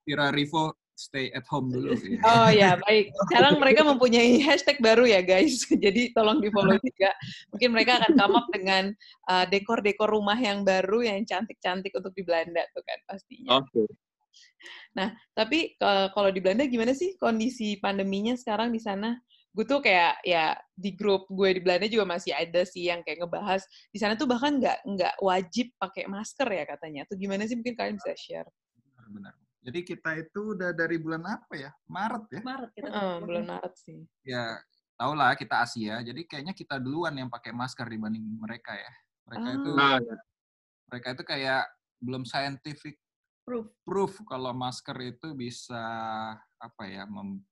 Kira Rivo stay at home dulu. ya. [laughs] oh ya baik. Sekarang mereka mempunyai hashtag baru ya guys. [laughs] Jadi tolong di follow juga. Mungkin mereka akan come up dengan uh, dekor-dekor rumah yang baru yang cantik-cantik untuk di Belanda tuh kan pastinya. Oke. Tapi eh, kalau di Belanda gimana sih kondisi pandeminya sekarang di sana? Gue tuh kayak ya di grup gue di Belanda juga masih ada sih yang kayak ngebahas di sana tuh bahkan nggak nggak wajib pakai masker ya katanya. Tuh gimana sih mungkin kalian bisa share? Benar. Jadi kita itu udah dari bulan apa ya? Maret ya? Maret kita Eh, bulan Maret sih. Ya, tau lah kita Asia. Jadi kayaknya kita duluan yang pakai masker dibanding mereka ya. Mereka itu Nah, mereka itu kayak belum scientific proof. proof kalau masker itu bisa apa ya mem-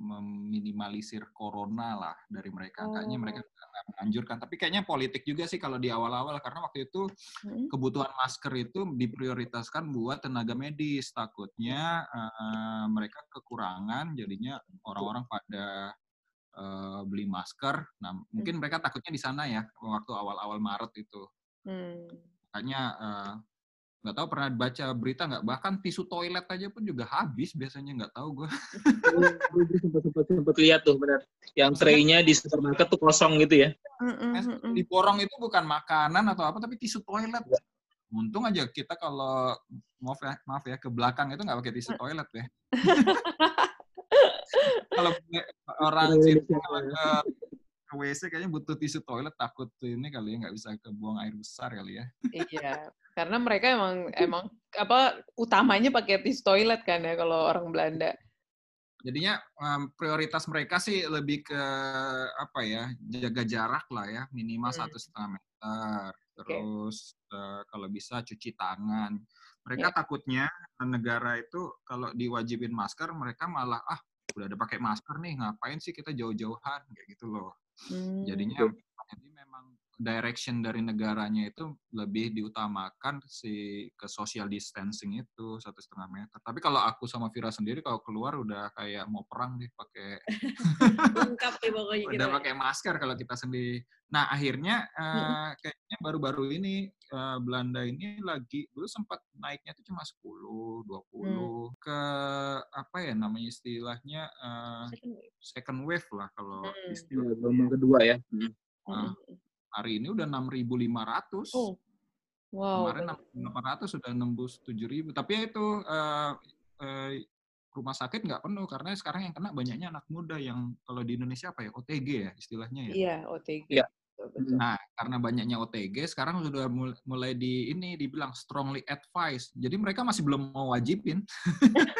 meminimalisir corona lah dari mereka. Kayaknya Oh. mereka nggak menganjurkan. Tapi kayaknya politik juga sih kalau di awal-awal karena waktu itu Hmm? kebutuhan masker itu diprioritaskan buat tenaga medis. Takutnya eh, mereka kekurangan, jadinya orang-orang pada eh, beli masker. Nah, mungkin mereka takutnya di sana ya waktu awal-awal Maret itu. Hmm. Makanya eh, nggak tahu pernah baca berita nggak. Bahkan tisu toilet aja pun juga habis biasanya nggak tahu gue gue [laughs] sempat sempat sempat lihat tuh benar. Yang tray-nya di supermarket tuh kosong gitu ya. Di borong itu bukan makanan atau apa tapi tisu toilet. Untung aja kita kalau maaf ya maaf ya ke belakang itu nggak pakai tisu toilet ya. [laughs] Kalau orang Iya, situ kalau ke, ke WC kayaknya butuh tisu toilet takut ini kali ya nggak bisa ke buang air besar kali ya. Iya, karena mereka emang emang apa utamanya pakai tisu toilet kan ya kalau orang Belanda. jadinya em, prioritas mereka sih lebih ke apa ya jaga jarak lah ya minimal Hmm. satu setengah meter terus eh, kalau bisa cuci tangan mereka Ya. takutnya negara itu kalau diwajibin masker mereka malah ah udah ada pakai masker nih ngapain sih kita jauh-jauhan kayak gitu loh Hmm. jadinya direction dari negaranya itu lebih diutamakan si ke social distancing itu satu setengah meter. Tapi kalau aku sama Vira sendiri kalau keluar udah kayak mau perang nih pakai [laughs] Lengkap nih pokoknya kita. udah pakai masker kalau kita sendiri. Nah akhirnya eh, kayaknya baru-baru ini eh, Belanda ini lagi dulu sempat naiknya tuh cuma 10, 20 ke apa ya namanya istilahnya eh, Second wave. second wave lah kalau Hmm. istilah Gelombang kedua ya. Hmm. Hari ini udah 6.500. Oh, wow. Kemarin 6.800 sudah nembus 7.000. Tapi ya itu eh, eh, rumah sakit nggak penuh karena sekarang yang kena banyaknya anak muda yang kalau di Indonesia apa ya OTG ya istilahnya ya. Iya, OTG. Iya. Betul, betul. Nah, karena banyaknya OTG sekarang sudah mul- mulai di ini dibilang strongly advised. Jadi mereka masih belum mau wajibin. [laughs]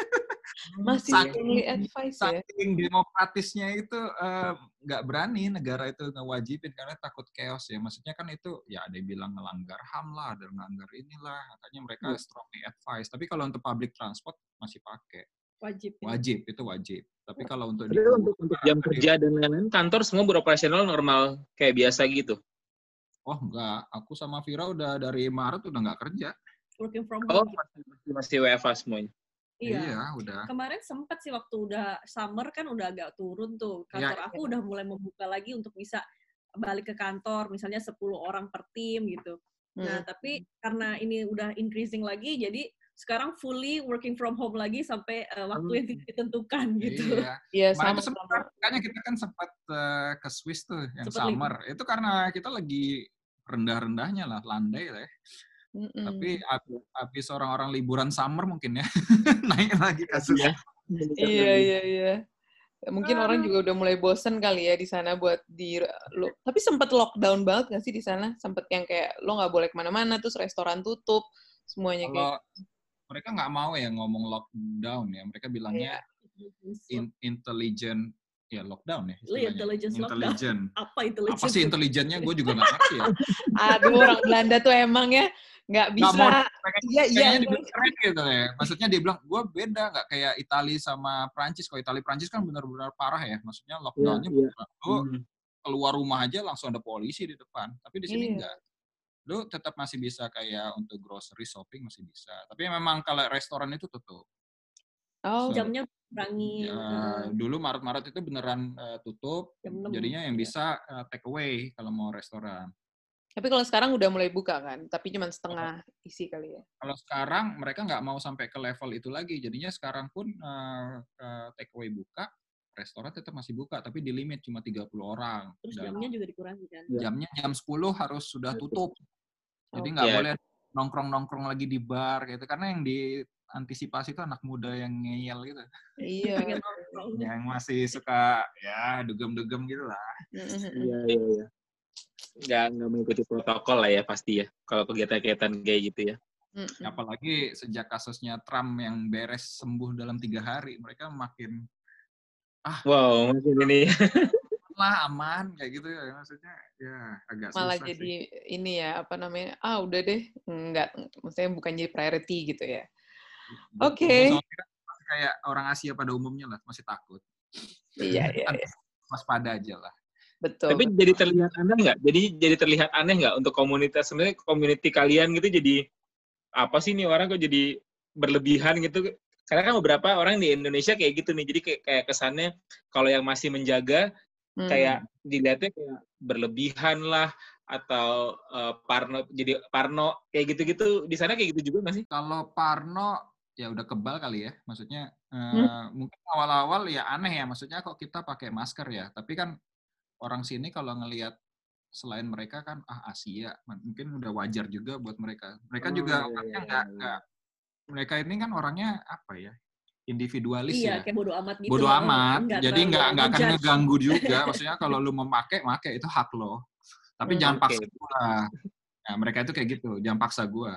Masih Saking- strongly advice ya. saking demokratisnya itu eh, nggak berani negara itu ngewajibin karena takut chaos ya. Maksudnya kan itu ya ada yang bilang ngelanggar HAM lah, ada yang ngelanggar inilah. Katanya mereka Iya. strongly advice. Tapi kalau untuk public transport masih pakai. Wajib. ya. Wajib, itu wajib. Tapi kalau untuk Tapi untuk, untuk jam kerja dan lain-lain, kantor semua beroperasional normal kayak biasa gitu. Oh enggak, aku sama Vira udah dari Maret udah nggak kerja. Working from Oh, home. masih, masih, masih WFA semuanya. Iya. udah. Kemarin sempat sih waktu udah summer kan udah agak turun tuh. Iya. Kantor aku udah mulai membuka lagi untuk bisa balik ke kantor, misalnya 10 orang per tim gitu. Nah, Hmm. tapi karena ini udah increasing lagi, jadi sekarang fully working from home lagi sampai uh, waktu yang tidak ditentukan gitu. Iya. Iya, sama sempat, makanya kita kan sempat eh, ke Swiss tuh yang Sempet summer. Itu karena kita lagi rendah-rendahnya lah, landai lah ya. Mm-mm. Tapi ab- habis orang-orang liburan summer mungkin ya, [laughs] naik lagi. Iya. Iya, iya, iya. Mungkin orang juga udah mulai bosen kali ya di sana buat di lo. Tapi sempet lockdown banget nggak sih di sana? Sempet yang kayak lo nggak boleh ke mana-mana, terus restoran tutup, semuanya kayak. Kalau mereka nggak mau ya ngomong lockdown ya, mereka bilangnya in- intelligent ya lockdown ya. Lu istilahnya. intelligence lockdown. [laughs] Apa intelligence? Apa sih intelijennya? Gue juga nggak ngerti ya. [laughs] Aduh, orang Belanda tuh emang ya nggak Nggak mau bisa. pengen Iya, iya. dibilang keren gitu ya. Maksudnya dia bilang, gue beda nggak kayak Itali sama Prancis. Kalau Itali Prancis kan benar-benar parah ya. Maksudnya lockdownnya Iya, iya. benar. Lu Hmm. keluar rumah aja langsung ada polisi di depan. Tapi di sini Iya. enggak. Lu tetap masih bisa kayak untuk grocery shopping masih bisa. Tapi memang kalau restoran itu tutup. Oh, So, Jamnya kurangin. Ya, eh, dulu Maret-Maret itu beneran eh, tutup. jam 6. Jadinya yang bisa eh, take away kalau mau restoran. tapi kalau sekarang udah mulai buka kan, tapi cuma setengah isi kali ya. Kalau sekarang mereka nggak mau sampai ke level itu lagi. Jadinya sekarang pun eh, eh, take away buka, restoran tetap masih buka, tapi di limit cuma 30 orang. Terus Dan jamnya juga dikurangi kan. Iya. jamnya jam 10 harus sudah Tutup. Jadi Oh. nggak Iya. boleh nongkrong-nongkrong lagi di bar gitu. Karena yang diantisipasi itu anak muda yang ngeyel gitu. Iya. [laughs] Yang masih suka ya dugem-dugem gitu lah. Iya, iya, iya. Nggak, nggak mengikuti protokol lah ya pasti ya. Kalau kegiatan-kegiatan kayak gitu ya. Mm-mm. Apalagi sejak kasusnya Trump yang beres sembuh dalam tiga hari, mereka makin Wow, mungkin ini. [laughs] lah aman kayak gitu ya. Maksudnya ya agak Malah susah jadi sih. ini ya apa namanya? Ah, udah deh, enggak maksudnya bukan jadi priority gitu ya. Oke. Masih kayak orang Asia pada umumnya lah, masih takut. Iya, [laughs] iya, iya. Waspada aja lah. Betul. Tapi betul. jadi terlihat aneh nggak? Jadi jadi terlihat aneh nggak untuk komunitas sebenarnya community kalian gitu jadi apa sih nih orang kok jadi berlebihan gitu? Karena kan beberapa orang di Indonesia kayak gitu nih. Jadi kayak, kayak kesannya kalau yang masih menjaga Hmm. kayak dilihatnya kayak berlebihan lah atau eh, parno jadi parno kayak gitu-gitu di sana kayak gitu juga nggak sih? Kalau Parno ya udah kebal kali ya. Maksudnya eh, Hmm. mungkin awal-awal ya aneh ya. Maksudnya kok kita pakai masker ya. Tapi kan orang sini kalau ngelihat selain mereka kan ah Asia mungkin udah wajar juga buat mereka. Mereka Oh, juga iya, orangnya iya, nggak iya. nggak mereka ini kan orangnya apa ya individualis Iya, ya. kayak bodo amat gitu. Bodo loh. amat. Nggak Jadi nggak nggak akan ngeganggu juga. [laughs] Maksudnya kalau lu mau pakai, pakai itu hak lo. Tapi Hmm, jangan oke. paksa gua. Nah, mereka itu kayak gitu, jangan paksa gua.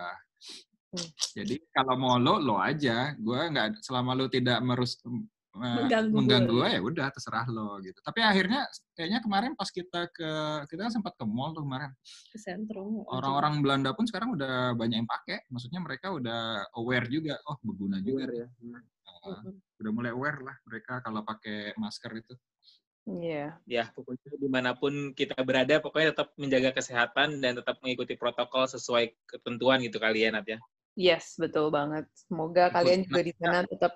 Hmm. Jadi kalau mau lo, lo aja. Gua nggak selama lu tidak merus eh, Mengganggu mengganggu gua. gua ya udah terserah lo gitu. Tapi akhirnya kayaknya kemarin pas kita ke kita kan sempat ke mall tuh kemarin. Ke sentrum. Orang-orang Belanda pun sekarang udah banyak yang pakai. Maksudnya mereka udah aware juga. Oh, berguna juga. ya. Nah, udah mulai aware lah mereka kalau pakai masker itu. Iya. Ya, pokoknya di mana pun kita berada, pokoknya tetap menjaga kesehatan dan tetap mengikuti protokol sesuai ketentuan gitu kalian, Nat ya. Yes, betul banget. Semoga Ikut- kalian juga di sana tetap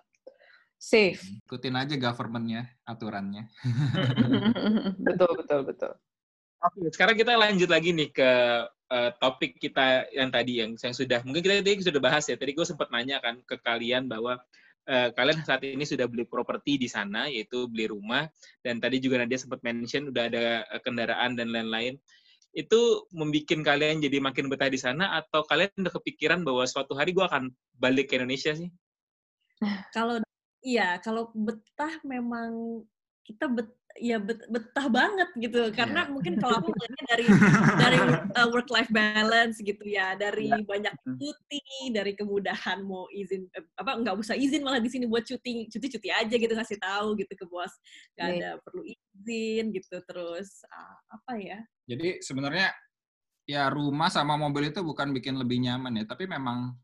safe. Ikutin aja government-nya, aturannya. [laughs] betul, betul, betul. Oke, sekarang kita lanjut lagi nih ke eh, topik kita yang tadi yang yang sudah mungkin kita tadi sudah bahas ya. Tadi gue sempat nanya kan ke kalian bahwa eh, kalian saat ini sudah beli properti di sana yaitu beli rumah dan tadi juga Nadia sempat mention udah ada eh, kendaraan dan lain-lain. Itu membuat kalian jadi makin betah di sana atau kalian udah kepikiran bahwa suatu hari gue akan balik ke Indonesia sih? Kalau iya, kalau betah memang kita bet ya bet- betah banget gitu karena Iya. mungkin kalau aku ngeliatnya dari [laughs] dari work life balance gitu ya dari Iya. banyak cuti dari kemudahan mau izin eh, apa nggak usah izin malah di sini buat cuti cuti cuti aja gitu ngasih tahu gitu ke bos nggak Iya. ada perlu izin gitu terus ah, apa ya Jadi sebenarnya ya rumah sama mobil itu bukan bikin lebih nyaman ya, tapi memang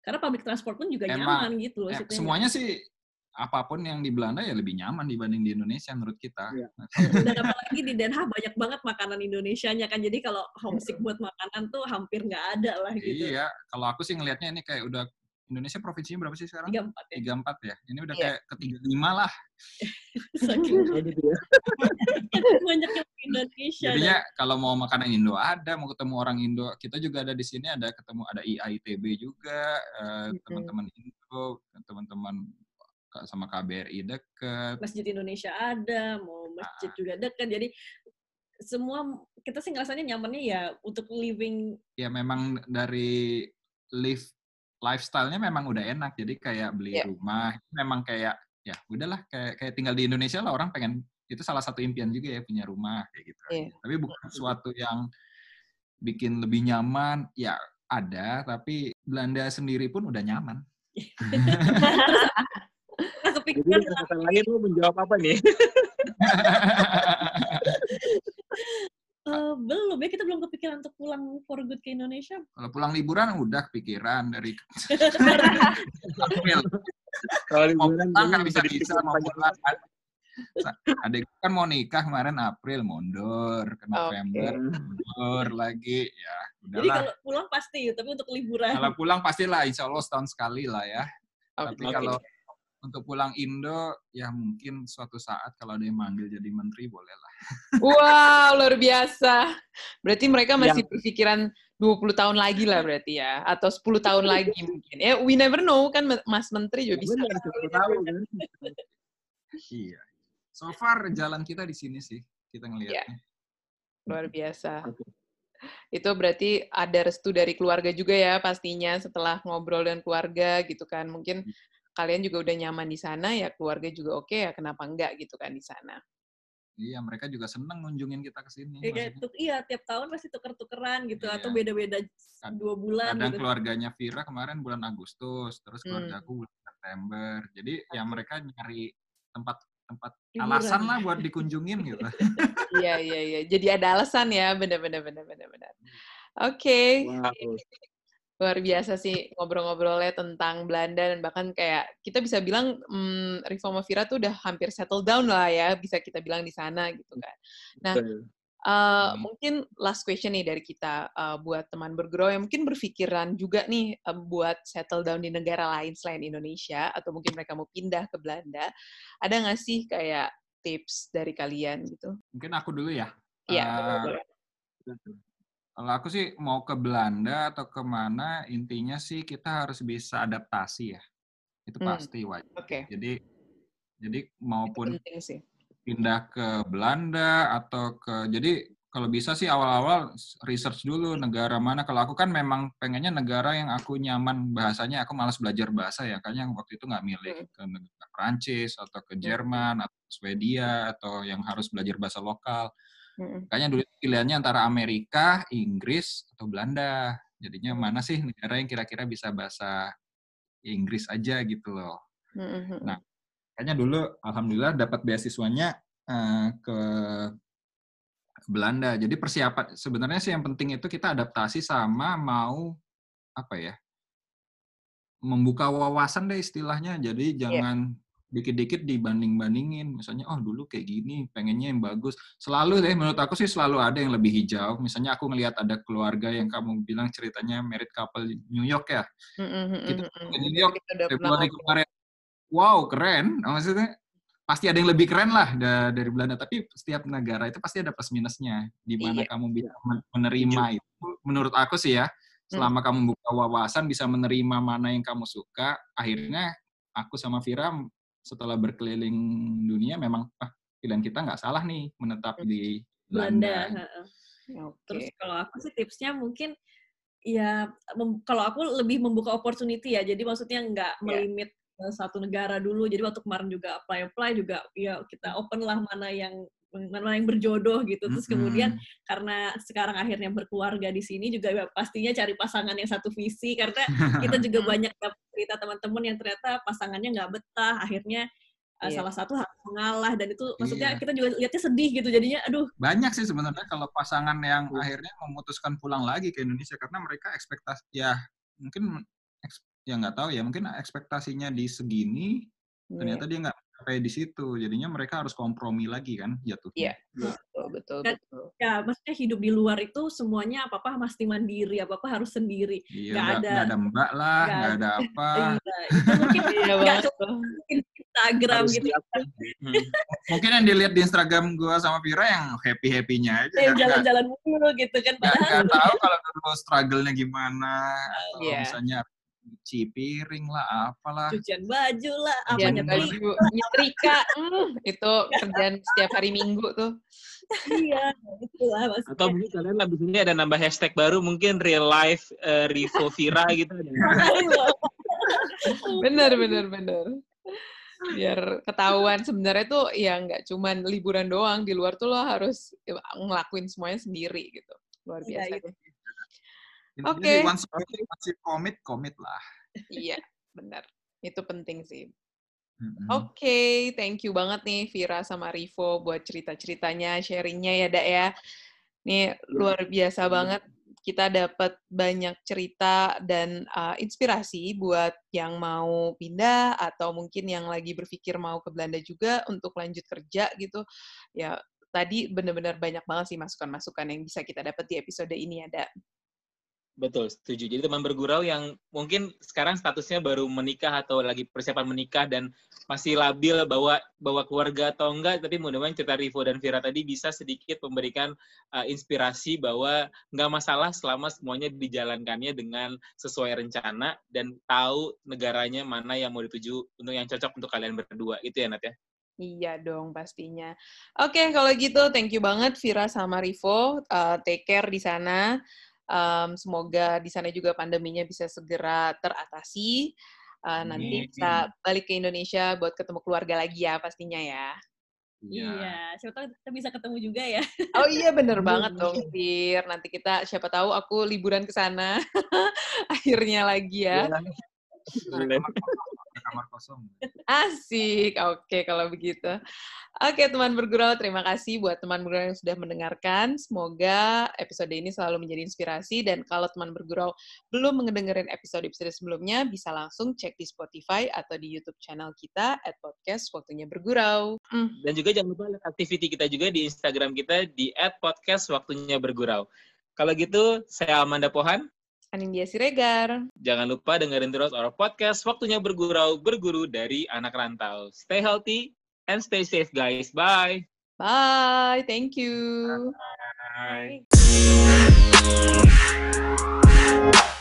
karena public transport pun juga Emang, nyaman gitu eh, maksudnya semuanya sih apa pun yang di Belanda ya lebih nyaman dibanding di Indonesia menurut kita. Iya. [laughs] [laughs] dan apalagi di Den Haag banyak banget makanan Indonesianya kan jadi kalau homesick buat makanan tuh hampir nggak ada lah gitu Iya, kalau aku sih ngelihatnya ini kayak udah Indonesia provinsinya berapa sih sekarang? tiga empat ya Tiga empat ya. Ini udah Iya. kayak ketiga lima lah. [laughs] saking Kayak gitu [laughs] ya. banyaknya Indonesia Jadinya kalau mau makanan Indo ada, mau ketemu orang Indo, kita juga ada di sini ada ketemu ada IAITB juga, eh, Mm-mm. teman-teman Indo, teman-teman sama KBRI deket. masjid Indonesia ada, mau masjid juga dekat. Jadi semua kita sih ngerasanya nyamannya ya untuk living Ya memang dari live lifestyle-nya memang udah enak. Jadi kayak beli Iya. rumah, memang kayak ya udahlah kayak kayak tinggal di Indonesia lah orang pengen itu salah satu impian juga ya punya rumah kayak gitu. Iya. Tapi bukan sesuatu yang bikin lebih nyaman. Ya ada, tapi Belanda sendiri pun udah nyaman. nah, Jadi kepikiran kata lain lu menjawab apa nih? [laughs] eh, belum ya kita belum kepikiran untuk pulang for good ke Indonesia. Kalau pulang liburan udah kepikiran dari April. [laughs] Kalau Mau liburan pulang kan jadi bisa bisa mau pulang kan. Adik kan mau nikah kemarin April mundur ke November mundur lagi ya Jadi udahlah. kalau pulang pasti, tapi untuk liburan. Kalau pulang pastilah insya Allah setahun sekali lah ya. Tapi Oke. kalau untuk pulang Indo ya mungkin suatu saat kalau ada yang manggil jadi menteri boleh lah. Wow, luar biasa. Berarti mereka masih berpikiran 20 tahun lagi lah berarti ya. Atau 10 tahun lagi mungkin. Ya, we never know kan Mas Menteri juga bisa. Benar, siapa tahu kan. Iya. So far jalan kita di sini sih kita Iya. ngelihatnya. Luar biasa. Itu berarti ada restu dari keluarga juga ya pastinya setelah ngobrol dengan keluarga gitu kan. Mungkin kalian juga udah nyaman di sana ya keluarga juga oke ya kenapa enggak gitu kan di sana. Iya, mereka juga seneng ngunjungin kita ke sini. Ya, tuk- iya, tiap tahun pasti tuker-tukeran gitu, Iya. atau beda-beda dua bulan Kadang gitu. keluarganya Vira kemarin bulan Agustus, terus keluarga Hmm. aku bulan September. Jadi ya mereka nyari tempat tempat Liburan. alasan lah buat dikunjungin gitu. [laughs] Iya iya iya. Jadi ada alasan ya, benar-benar benar-benar benar. Oke. Wow. Luar biasa sih ngobrol-ngobrolnya tentang Belanda dan bahkan kayak kita bisa bilang hmm, Rivo sama Vira tuh udah hampir settle down lah ya bisa kita bilang di sana gitu kan. Nah uh, mungkin last question nih dari kita uh, buat teman bergrow yang mungkin berpikiran juga nih uh, buat settle down di negara lain selain Indonesia atau mungkin mereka mau pindah ke Belanda. Ada nggak sih kayak tips dari kalian gitu? Mungkin aku dulu ya. Iya. Boleh. Kalau aku sih mau ke Belanda atau ke mana, intinya sih kita harus bisa adaptasi ya. Itu Hmm. pasti wajib. Oke. Jadi jadi maupun pindah ke Belanda atau ke jadi kalau bisa sih awal-awal research dulu negara mana. Kalau aku kan memang pengennya negara yang aku nyaman bahasanya. Aku malas belajar bahasa ya, kayaknya waktu itu nggak milih Hmm. ke negara Prancis atau ke Jerman atau Swedia atau yang harus belajar bahasa lokal. Mm-mm. Kayaknya dulu pilihannya antara Amerika, Inggris, atau Belanda. Jadinya mana sih negara yang kira-kira bisa bahasa Inggris aja gitu loh. Mm-mm. Nah, kayaknya dulu alhamdulillah dapat beasiswanya eh, ke Belanda. Jadi persiapan sebenarnya sih yang penting itu kita adaptasi sama mau apa ya? membuka wawasan deh istilahnya. Jadi jangan dikit-dikit dibanding-bandingin. Misalnya, oh dulu kayak gini, pengennya yang bagus. Selalu deh, menurut aku sih selalu ada yang lebih hijau. Misalnya aku ngelihat ada keluarga yang kamu bilang ceritanya married couple New York ya. Mm-mm. Kita Mm-mm. ke New York, Februari kemarin. Wow, keren. Maksudnya pasti ada yang lebih keren lah da- dari Belanda. Tapi setiap negara itu pasti ada plus minusnya. Di mana Iya. kamu bisa men- menerima itu. Menurut aku sih ya, selama kamu buka wawasan, bisa menerima mana yang kamu suka, akhirnya aku sama Vira setelah berkeliling dunia memang ah, pilihan kita nggak salah nih menetap di Belanda. Belanda. heeh. Oke. Terus kalau aku sih tipsnya mungkin ya mem- kalau aku lebih membuka opportunity ya. Jadi maksudnya nggak Iya. melimit satu negara dulu. Jadi waktu kemarin juga apply apply juga ya kita open lah mana yang mana yang berjodoh gitu. Terus kemudian mm-hmm. karena sekarang akhirnya berkeluarga di sini juga ya pastinya cari pasangan yang satu visi karena kita [laughs] juga banyak cerita teman-teman yang ternyata pasangannya nggak betah, akhirnya yeah. salah satu harus mengalah dan itu maksudnya yeah. kita juga lihatnya sedih gitu jadinya aduh banyak sih sebenarnya kalau pasangan yang uh. akhirnya memutuskan pulang lagi ke Indonesia karena mereka ekspektasi ya mungkin ya nggak tahu ya mungkin ekspektasinya di segini yeah. ternyata dia nggak sampai di situ jadinya mereka harus kompromi lagi kan jatuhnya. Iya betul betul Dan, betul. Ya maksudnya hidup di luar itu semuanya apa apa mesti mandiri apa apa harus sendiri. Iya, gak, ada gak ada mbak lah nggak ada [laughs] apa. Iya, itu mungkin iya, cuma Instagram harus gitu. Hmm. Mungkin yang dilihat di Instagram gue sama Vira yang happy happynya aja. Yang jalan-jalan mulu gitu kan. Padahal nggak tahu kalau dulu struggle-nya gimana. Atau yeah. misalnya cuci piring lah, apalah. Cucian baju lah, apa baju, nyetrika, mm, itu kerjaan setiap hari Minggu tuh. iya, itulah maksudnya. Atau mungkin kalian habis ini ada nambah hashtag baru, mungkin real life uh, Rivo Vira gitu. bener, bener, bener. Biar ketahuan sebenarnya tuh ya nggak cuman liburan doang, di luar tuh lo harus ngelakuin semuanya sendiri gitu. Luar iya, biasa. Ya, gitu. Oke. Okay. Once, once komit, komit lah. iya, benar. Itu penting sih. Mm-hmm. Oke, okay, thank you banget nih Vira sama Rivo buat cerita-ceritanya, sharingnya ya, Dak ya. Nih luar biasa banget kita dapat banyak cerita dan uh, inspirasi buat yang mau pindah atau mungkin yang lagi berpikir mau ke Belanda juga untuk lanjut kerja gitu. Ya, tadi benar-benar banyak banget sih masukan-masukan yang bisa kita dapat di episode ini ada. Betul, setuju. Jadi teman bergurau yang mungkin sekarang statusnya baru menikah atau lagi persiapan menikah dan masih labil bawa bawa keluarga atau enggak, tapi mudah-mudahan cerita Rivo dan Vira tadi bisa sedikit memberikan uh, inspirasi bahwa nggak masalah selama semuanya dijalankannya dengan sesuai rencana dan tahu negaranya mana yang mau dituju untuk yang cocok untuk kalian berdua. Itu ya, Nat ya? Iya dong pastinya. Oke, kalau gitu thank you banget Vira sama Rivo. Uh, take care di sana. Um, semoga di sana juga pandeminya bisa segera teratasi. Uh, nanti bisa balik ke Indonesia buat ketemu keluarga lagi ya pastinya ya. Iya, iya siapa tahu kita bisa ketemu juga ya. Oh iya bener [laughs] banget dong, Fir. Nanti kita siapa tahu aku liburan ke sana [laughs] akhirnya lagi ya. [laughs] Kamar kosong. Asik, oke kalau begitu. Oke teman bergurau, terima kasih buat teman bergurau yang sudah mendengarkan. Semoga episode ini selalu menjadi inspirasi dan kalau teman bergurau belum mendengarkan episode-episode sebelumnya, bisa langsung cek di Spotify atau di YouTube channel kita at podcast waktunya bergurau. Hmm. Dan juga jangan lupa lihat activity kita juga di Instagram kita di at podcast waktunya bergurau. Kalau gitu, saya Amanda Pohan. Anindya Siregar. Jangan lupa dengerin terus our podcast Waktunya Bergurau, Berguru dari Anak Rantau. Stay healthy, and stay safe, guys. Bye. Bye. Thank you. Bye. Bye.